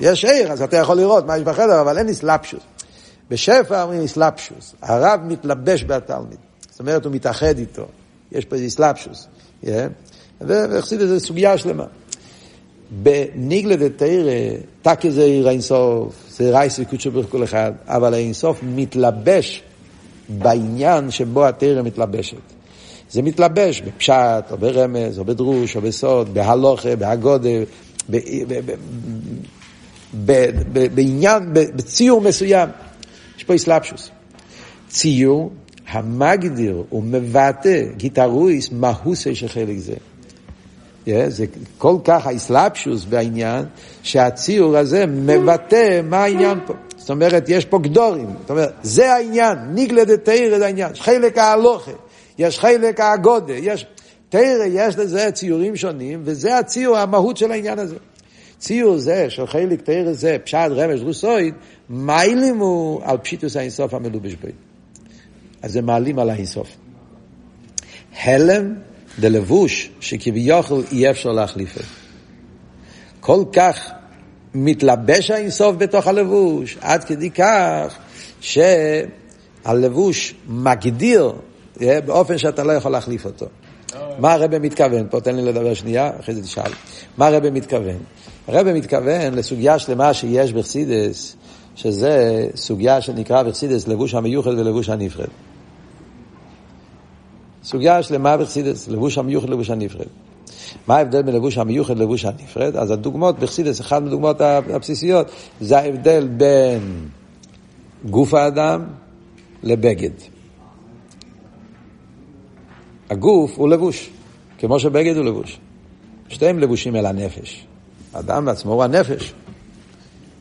יש עיר, אז אתה יכול לראות מה יש בחדר, אבל אין אסלאפשוס. בשפע אומרים אסלאפשוס. הרב מתלבש בתלמיד. זאת אומרת, הוא מתאחד איתו. יש פה אסלאפשוס. Yeah. וחסיד זה סוגיה שלמה. בניגלה דתרא, תקי זה עיר האינסוף, זה רייס וקודשו ברוך כל אחד, אבל האינסוף מתלבש בעניין שבו התרא מתלבשת. זה מתלבש בפשט, או ברמז, או בדרוש, או בסוד, בהלוכה, בהגודה, בעניין, בציור מסוים. יש פה אסלאפשוס. ציור המגדיר ומבטא גיטרויס מהוסי של חלק זה. Yeah, זה כל כך האסלאפשוס בעניין, שהציור הזה מבטא מה העניין פה. זאת אומרת, יש פה גדורים. זאת אומרת, זה העניין, ניגלה דה תרא זה העניין. יש חלק ההלוכה, יש חלק הגודה, יש... תרא יש לזה ציורים שונים, וזה הציור, המהות של העניין הזה. ציור זה, של חלק תרא זה, פשט רמש רוסויד, מיילים הוא על פשיטוס האינסוף המלובש בו. אז זה מעלים על האינסוף. הלם דלבוש שכביכול אי אפשר להחליפו. כל כך מתלבש האינסוף בתוך הלבוש, עד כדי כך שהלבוש מגדיר אה, באופן שאתה לא יכול להחליף אותו. מה הרב מתכוון פה? תן לי לדבר שנייה, אחרי זה תשאל. מה הרב מתכוון? הרב מתכוון לסוגיה שלמה שיש בחסידס, שזה סוגיה שנקרא בחסידס לבוש המיוחד ולבוש הנפרד. סוגיה שלמה בחסידס, לבוש המיוחד ולבוש הנפרד. מה ההבדל בין לבוש המיוחד ללבוש הנפרד? אז הדוגמאות בחסידס, אחת מהדוגמאות הבסיסיות, זה ההבדל בין גוף האדם לבגד. הגוף הוא לבוש, כמו שבגד הוא לבוש. שתיהם לבושים אל הנפש. האדם בעצמו הוא הנפש.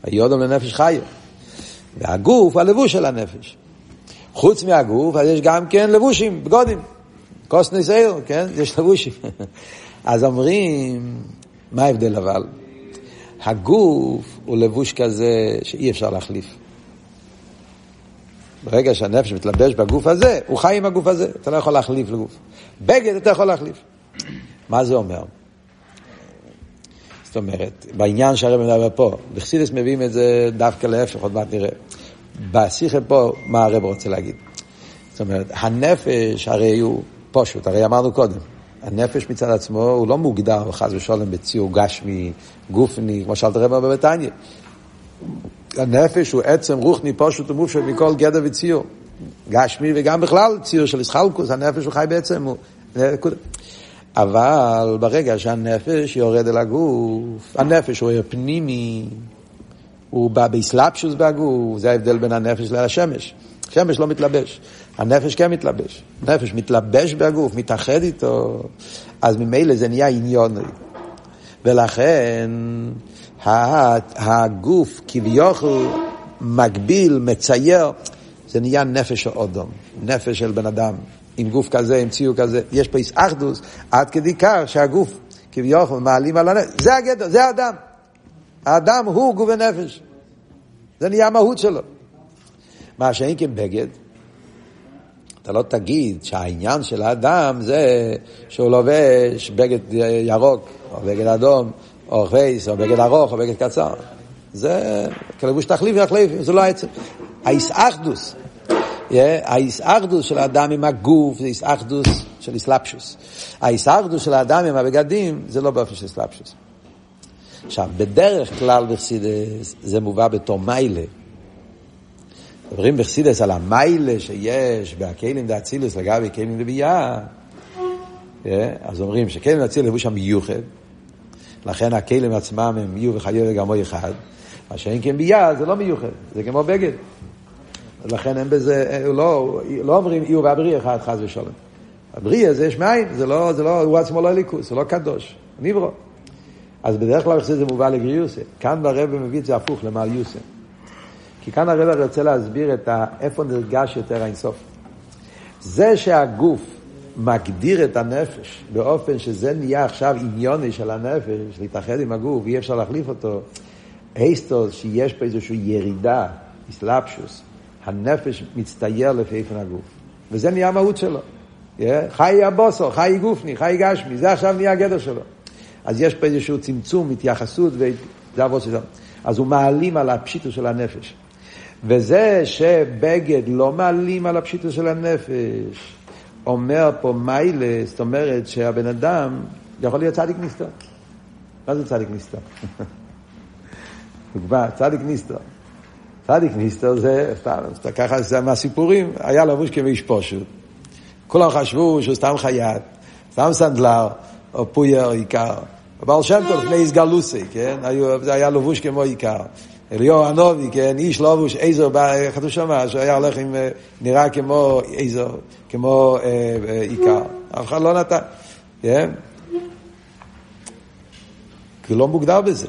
היודום לנפש חיו. והגוף הוא הלבוש של הנפש. חוץ מהגוף, אז יש גם כן לבושים, בגודים. קוסטני סייר, כן? יש לבושים. אז אומרים, מה ההבדל אבל? הגוף הוא לבוש כזה שאי אפשר להחליף. ברגע שהנפש מתלבש בגוף הזה, הוא חי עם הגוף הזה, אתה לא יכול להחליף לגוף. בגד אתה יכול להחליף. מה זה אומר? זאת אומרת, בעניין שהרב מדבר פה, בחסידס מביאים את זה דווקא להפך, עוד מעט נראה. בשיחה פה, מה הרב רוצה להגיד? זאת אומרת, הנפש הרי הוא פשוט, הרי אמרנו קודם, הנפש מצד עצמו הוא לא מוגדר חס ושלום בציור גשמי, גופני, כמו שאלת רב בבתניא. הנפש הוא עצם רוחני פשוט ומופשט מכל גדר וציור. גשמי וגם בכלל ציור של ישחלקוס, הנפש הוא חי בעצם. הוא... אבל ברגע שהנפש יורד אל הגוף, הנפש הוא פנימי, הוא בא באסלאפשוס בגוף, זה ההבדל בין הנפש לשמש. שמש לא מתלבש, הנפש כן מתלבש. הנפש מתלבש בגוף, מתאחד איתו, אז ממילא זה נהיה עניון. ולכן הגוף כביכול מגביל, מצייר, זה נהיה נפש האודום, נפש של בן אדם, עם גוף כזה, עם ציור כזה. יש פה איסאחדוס עד כדי כך שהגוף כביכול מעלים על הנפש. זה הגדר, זה האדם. האדם הוא גוף ונפש. זה נהיה המהות שלו. מה שאין כבגד, אתה לא תגיד שהעניין של האדם זה שהוא לובש בגד ירוק, או בגד אדום, או חייס, או בגד ארוך, או בגד קצר. זה כלבוש תחליף יחליף, זה לא העצם. האיסאחדוס, האיסאחדוס של האדם עם הגוף זה איסאחדוס של איסלאפשוס. האיסאחדוס של האדם עם הבגדים זה לא באופן של איסלאפשוס. עכשיו, בדרך כלל בחסידס זה מובא בתור מיילה. מדברים בחסידס על המיילה שיש בהכלים דאצילוס לגבי כלים לביאה. אז אומרים שכלים דאצילוס לבוש המיוחד, לכן הכלים עצמם הם יהיו וחיו וגמו אחד, מה שאין כן ביאה זה לא מיוחד, זה כמו בגד. לכן אין בזה, לא, לא אומרים יהיו והבריא אחד חס ושלום. הבריא זה יש מים, זה לא, זה לא, הוא עצמו לא ליכוס, זה לא קדוש, ניברו. אז בדרך כלל זה מובא לגריוסה. כאן ברב מביא את זה הפוך למעל יוסה. כי כאן הרב רוצה להסביר את ה... איפה נרגש יותר האינסוף. זה שהגוף מגדיר את הנפש באופן שזה נהיה עכשיו עניוני של הנפש, להתאחד עם הגוף, אי אפשר להחליף אותו, אייסטוס שיש פה איזושהי ירידה, איסלאפשוס, הנפש מצטייר לפי איפן הגוף. וזה נהיה המהות שלו. חי הבוסו, חי גופני, חי גשמי, זה עכשיו נהיה הגדר שלו. אז יש פה איזשהו צמצום, התייחסות, וזה עבוד שלו. אז הוא מעלים על הפשיטו של הנפש. וזה שבגד לא מעלים על הפשיטו של הנפש, אומר פה מיילה, זאת אומרת שהבן אדם יכול להיות צדיק נסתר. מה זה צדיק נסתר? דוגמה, צדיק נסתר. צדיק נסתר זה, סתם, ככה זה מהסיפורים, היה לבוש כמאיש פושוט. כולם חשבו שהוא סתם חייט, סתם סנדלר, או פויר עיקר. בעל שם טוב לפני איסגלוסי, כן? זה היה לבוש כמו עיקר. אליהו הנובי, כן, איש לבוש, איזו, כתוב שם, שהיה הולך עם, נראה כמו איזו, כמו אה, עיקר. אף אחד לא נתן, כן? כי לא מוגדר בזה.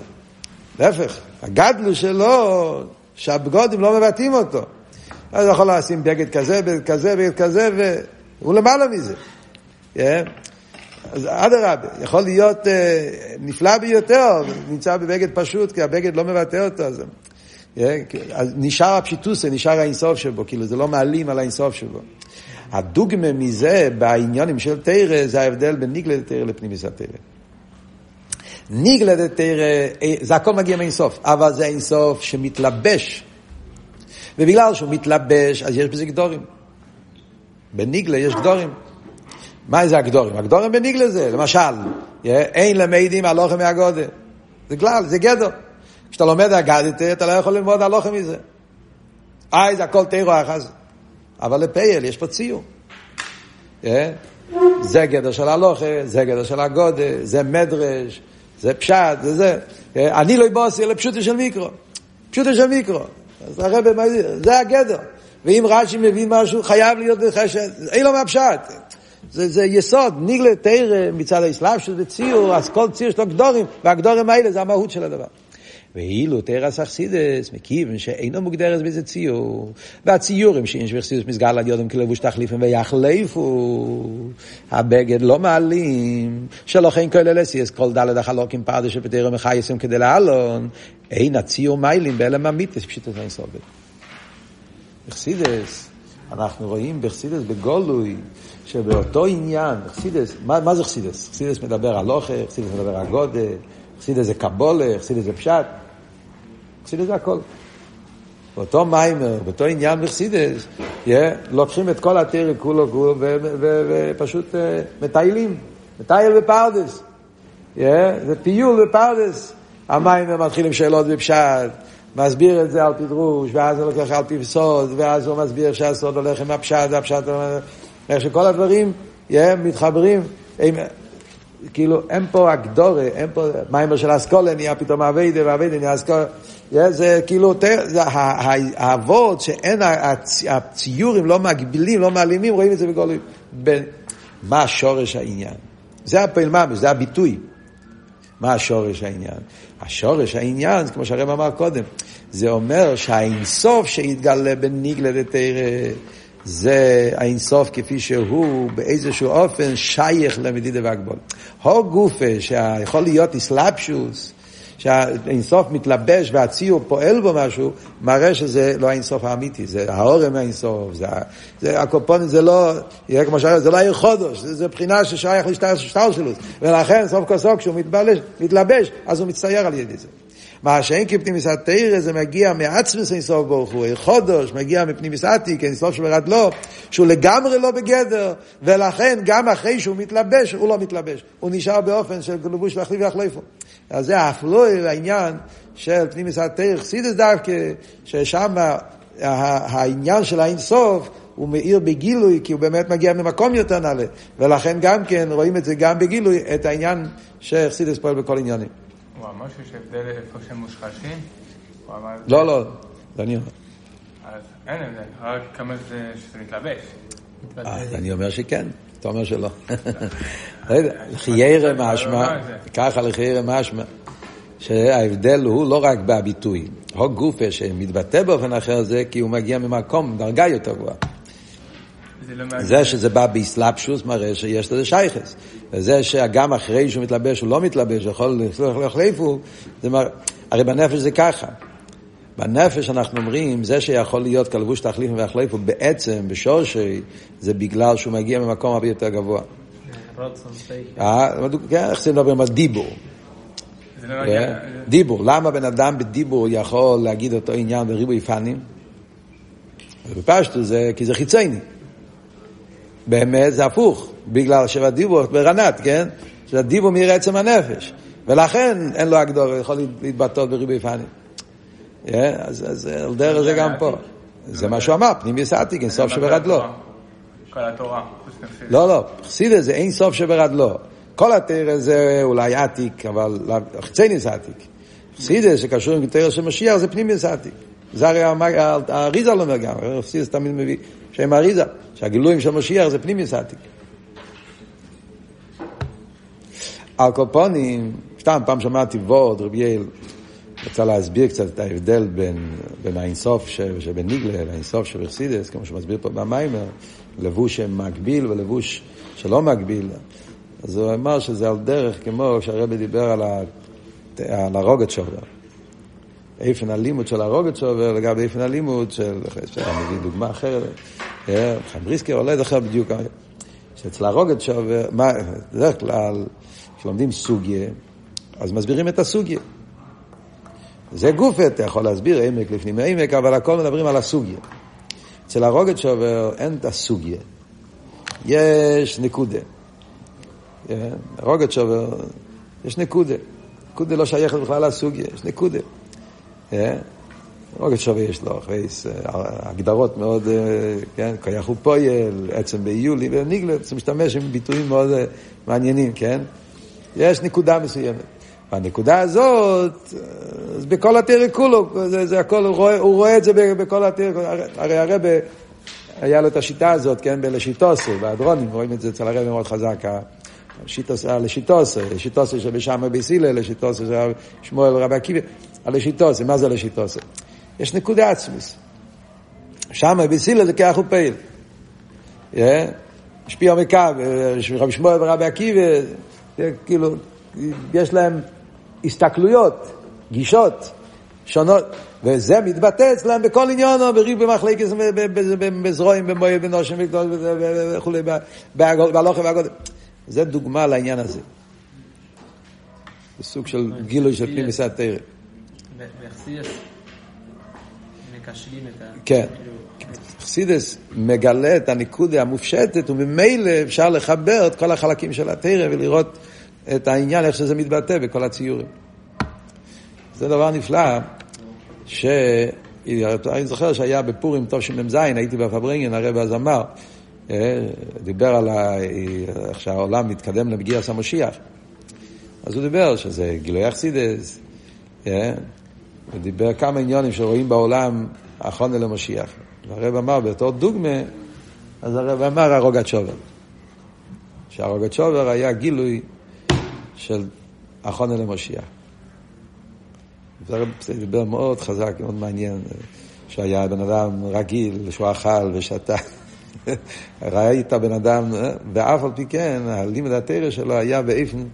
להפך, הגדלו שלו, שהבגודים לא מבטאים אותו. אז הוא יכול לשים בגד כזה, בגד כזה, בגד כזה, והוא למעלה מזה. Yeah. אז אדרבה, יכול להיות uh, נפלא ביותר, נמצא בבגד פשוט, כי הבגד לא מבטא אותו. אז, yeah, אז נשאר הפשיטוס, נשאר האינסוף שבו, כאילו זה לא מעלים על האינסוף שבו. הדוגמה מזה בעניונים של תרא זה ההבדל בין ניגלה לתרא לפנימיס התרא. ניגלה לתרא, אה, זה הכל מגיע מאינסוף, אבל זה אינסוף שמתלבש. ובגלל שהוא מתלבש, אז יש בזה גדורים. בניגלה יש גדורים. מה זה הגדורים? הגדורים בניגלה זה, למשל, אין למדים הלוחם מהגודל. זה כלל, זה גדר. כשאתה לומד אגדת, אתה לא יכול ללמוד הלוחם מזה. אה, זה הכל תירו אחז. אבל לפייל יש פה ציור. זה גדר של הלוכה, זה גדר של הגודל, זה מדרש, זה פשט, זה זה. אני לא אבוסי אלא פשוטו של מיקרו. פשוטו של מיקרו. אז הרב, זה הגדר. ואם רש"י מבין משהו, חייב להיות בחשד, אין לו מהפשט. זה, זה יסוד, ניגלה תרא מצד האסלאם שזה ציור, אז כל ציר יש לו גדורים, והגדורים האלה זה המהות של הדבר. ואילו תרס אכסידס, מכיוון שאינו מוגדרת בזה ציור, והציורים שיש באכסידס מסגל על יודם כלבוש תחליפים ויחליפו, הבגד לא מעלים, שלא כן כל אלה סייס כל דלת החלוקים פרדה שפתרם מחייסים כדי לעלון, אין הציור מיילים באלם אמיתס פשיטות אין סובל. אכסידס, אנחנו רואים באכסידס בגולוי, שבאותו עניין, אכסידס, מה, מה זה אכסידס? אכסידס מדבר על אוכל, אכסידס מדבר על גודל, אכסידס זה קבולה, אכסידס זה פשט. חסידס זה הכל. באותו מיימר, באותו עניין בחסידס, yeah, לוקחים את כל התרא כולו כולו ופשוט uh, מטיילים, מטייל בפרדס. Yeah, זה טיול בפרדס. המיימר מתחיל עם שאלות בפשט, מסביר את זה על פי דרוש, ואז הוא לוקח על פי סוד, ואז הוא מסביר שהסוד הולך עם הפשט, והפשט, איך שכל הדברים yeah, מתחברים. כאילו, אין פה אגדורה, אין פה מיימר של אסכולה נהיה פתאום אביידה, ואביידה נהיה אסכולה. זה כאילו, האבות שאין, הציורים לא מגבילים, לא מעלימים, רואים את זה בגולים. מה שורש העניין? זה הפעיל זה הביטוי. מה השורש העניין? השורש העניין, כמו שהרב אמר קודם, זה אומר שהאינסוף שהתגלה בניגלה דתרא, זה האינסוף כפי שהוא באיזשהו אופן שייך למדידה והגבול. הו גופה שיכול להיות איסלאפשוס, שהאינסוף מתלבש והציור פועל בו משהו, מראה שזה לא האינסוף האמיתי, זה האורם האינסוף, זה, זה הקופונים זה לא, יהיה כמו שאומרים, זה לא העיר חודש, זה, זה בחינה ששייך לשטר שלו, ולכן סוף כל סוף כשהוא מתבלש, מתלבש, אז הוא מצטייר על ידי זה. מה שאין כפנימיס התרא זה מגיע מעצמס אינסוף ברוך הוא, חודש, מגיע מפנימיס עתיק, אינסוף שברדלו, שהוא לגמרי לא בגדר, ולכן גם אחרי שהוא מתלבש, הוא לא מתלבש, הוא נשאר באופן של לבוש להחליף ויחליפו. אז זה האפלוי העניין של פנימיס התרא, חסידס דווקא, ששם העניין של האינסוף הוא מאיר בגילוי, כי הוא באמת מגיע ממקום יותר נעלה. ולכן גם כן רואים את זה גם בגילוי, את העניין שחסידס פועל בכל עניינים. אמר שיש הבדל איפה שהם מושחשים? לא, לא, זה אני אומר. אז אין הבדל, רק כמה זה שזה מתלבש. אז אני אומר שכן, אתה אומר שלא. חיירה משמע, ככה לחיירה משמע, שההבדל הוא לא רק בביטוי, הוג גופה שמתבטא באופן אחר זה כי הוא מגיע ממקום, דרגה יותר גבוהה. זה שזה בא באסלאפשוס מראה שיש לזה שייכס. וזה שגם אחרי שהוא מתלבש הוא לא מתלבש, יכול להחליף הוא, זה מר... הרי בנפש זה ככה. בנפש אנחנו אומרים, זה שיכול להיות כלבוש תחליף ויחליפו בעצם, בשורשי, זה בגלל שהוא מגיע ממקום הרבה יותר גבוה. אה, כן, איך זה מדברים על דיבור? דיבור, למה בן אדם בדיבור יכול להגיד אותו עניין בריבוי פנים? בפשטו זה כי זה חיצייני. באמת זה הפוך, בגלל שהדיבור ברנת, כן? שהדיבור עצם הנפש. ולכן אין לו הגדור, הוא יכול להתבטאות בריבוי פנים. אז, אז על דרך זה גם פה. זה מה שהוא אמר, פנימי סעתיק, אין סוף שברד כל התורה. לא, לא, חסידה זה אין סוף שברד לא. כל התרא זה אולי עתיק, אבל חצייניס עתיק. חסידה שקשור עם תרא של משיח זה פנימי סעתיק. זה הרי האריזה לא אומר גם, חסידה תמיד מביא שם אריזה, שהגילויים של משיח זה פנימי סעתיק. על קופונים, סתם, פעם שמעתי וורד, רבי יעל, רצה להסביר קצת את ההבדל בין, בין האינסוף ש- שבניגלה לאינסוף שבחסידס, כמו שמסביר פה במיימר, לבוש שמגביל ולבוש שלא מגביל. אז הוא אמר שזה על דרך כמו שהרבי דיבר על, ה, על הרוגת שובר. איפן הלימוד של הרוגת שובר לגבי איפן הלימוד של, אני אביא דוגמה אחרת, אה, חמריסקי או לא זוכר בדיוק, שאצל הרוגת שובר, מה, בדרך כלל כשלומדים סוגיה, אז מסבירים את הסוגיה. זה גופה, אתה יכול להסביר עמק לפנים עמק, אבל הכל מדברים על הסוגיה. אצל הרוגת שובר אין את הסוגיה, יש נקודה. אה, הרוגת שובר, יש נקודה. נקודה לא שייכת בכלל לסוגיה, יש נקודה. אה, רוגת שובר יש לו אחרי הגדרות מאוד, אה, כן, כיח הוא פועל, עצם ביולי, וניגלר, זה משתמש עם ביטויים מאוד מעניינים, כן? יש נקודה מסוימת. והנקודה הזאת, אז בכל התרא כולו, זה, זה הכל, הוא רואה, הוא רואה את זה בכל התרא, הרי הרב היה לו את השיטה הזאת, כן, בלשיטוסי, בהדרונים, רואים את זה אצל הרב מאוד חזק, השיטוסי, הלשיטוסי, שיטוסי שבשם ביסילה, לשיטוסי של שמואל רבי עקיבא, הלשיטוסי, מה זה הלשיטוסי? יש נקודה עצמוס. שם ביסילה זה כאח ופעיל. השפיע מקו, רבי שמואל ורבי עקיבא, כאילו, יש להם הסתכלויות, גישות שונות, וזה מתבטא אצלם בכל עניון, בריב במחלקת, בזרועים, במועד, בנושם וכולי, בהלוכה והגודל. זה דוגמה לעניין הזה. זה סוג של גילוי של תרא. באכסידס מקשרים את ה... כן. אכסידס מגלה את הניקודה המופשטת, וממילא אפשר לחבר את כל החלקים של התרא ולראות את העניין, איך שזה מתבטא בכל הציורים. זה דבר נפלא, שאני זוכר שהיה בפורים תשמ"ז, הייתי בפברינגן, הרב אז אמר, דיבר על איך שהעולם מתקדם למגיע המשיח. אז הוא דיבר שזה גילוי אכסידס, ודיבר כמה עניונים שרואים בעולם האחרונה למשיח. והרב אמר בתור דוגמה, אז הרב אמר הרוגת שובר. שהרוגת שובר היה גילוי של אחרונה למשיח. והרב דיבר מאוד חזק, מאוד מעניין, שהיה בן אדם רגיל, שהוא אכל ושתה. ראית בן אדם, ואף על פי כן, הלימוד התרא שלו היה באיפן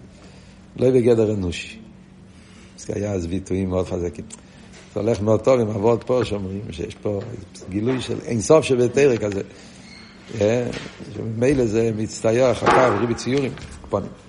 לא בגדר אנושי. היה אז ביטויים מאוד חזקים. זה הולך מאוד טוב עם אבות פה שאומרים שיש פה גילוי של אינסוף שבתרא כזה. שממילא זה מצטייר אחר כך, ריבי ציורים, פונים.